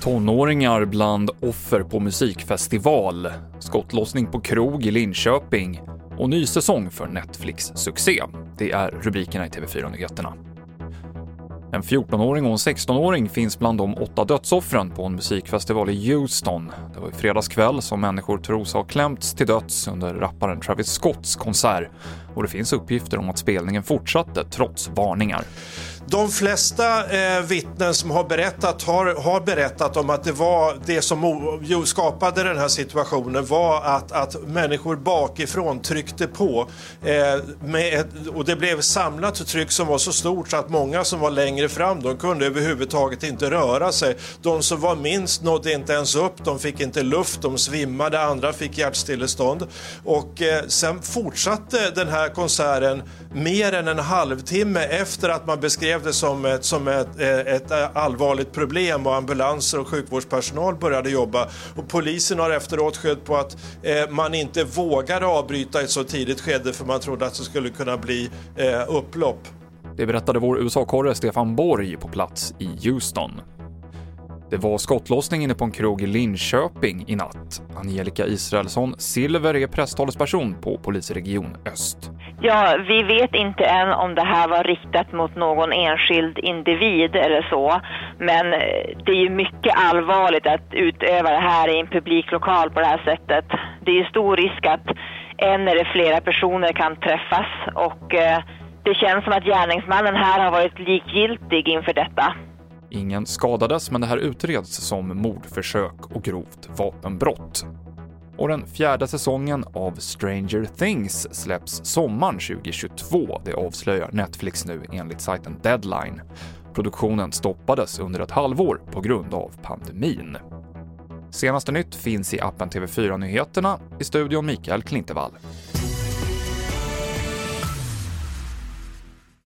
Tonåringar bland offer på musikfestival, skottlossning på krog i Linköping och ny säsong för Netflix-succé. Det är rubrikerna i TV4-nyheterna. En 14-åring och en 16-åring finns bland de åtta dödsoffren på en musikfestival i Houston. Det var i fredags kväll som människor tros ha klämts till döds under rapparen Travis Scotts konsert och det finns uppgifter om att spelningen fortsatte trots varningar. De flesta eh, vittnen som har berättat har, har berättat om att det var det som skapade den här situationen var att, att människor bakifrån tryckte på eh, med ett, och det blev samlat tryck som var så stort så att många som var längre fram de kunde överhuvudtaget inte röra sig. De som var minst nådde inte ens upp, de fick inte luft, de svimmade, andra fick hjärtstillestånd och eh, sen fortsatte den här konserten mer än en halvtimme efter att man beskrev beskrev det som ett, som ett, eh, ett eh, allvarligt problem och ambulanser och sjukvårdspersonal började jobba. Och polisen har efteråt skött på att eh, man inte vågade avbryta ett så tidigt skede för man trodde att det skulle kunna bli eh, upplopp. Det berättade vår USA-korre Stefan Borg på plats i Houston. Det var skottlossning inne på en krog i Linköping i natt. Angelica Israelsson Silver är presstalesperson på polisregion Öst. Ja, vi vet inte än om det här var riktat mot någon enskild individ eller så. Men eh, det är ju mycket allvarligt att utöva det här i en publiklokal på det här sättet. Det är ju stor risk att en eller flera personer kan träffas och eh, det känns som att gärningsmannen här har varit likgiltig inför detta. Ingen skadades, men det här utreds som mordförsök och grovt vapenbrott. Och den fjärde säsongen av Stranger Things släpps sommaren 2022. Det avslöjar Netflix nu enligt sajten Deadline. Produktionen stoppades under ett halvår på grund av pandemin. Senaste nytt finns i appen TV4 Nyheterna. I studion Mikael Klintevall.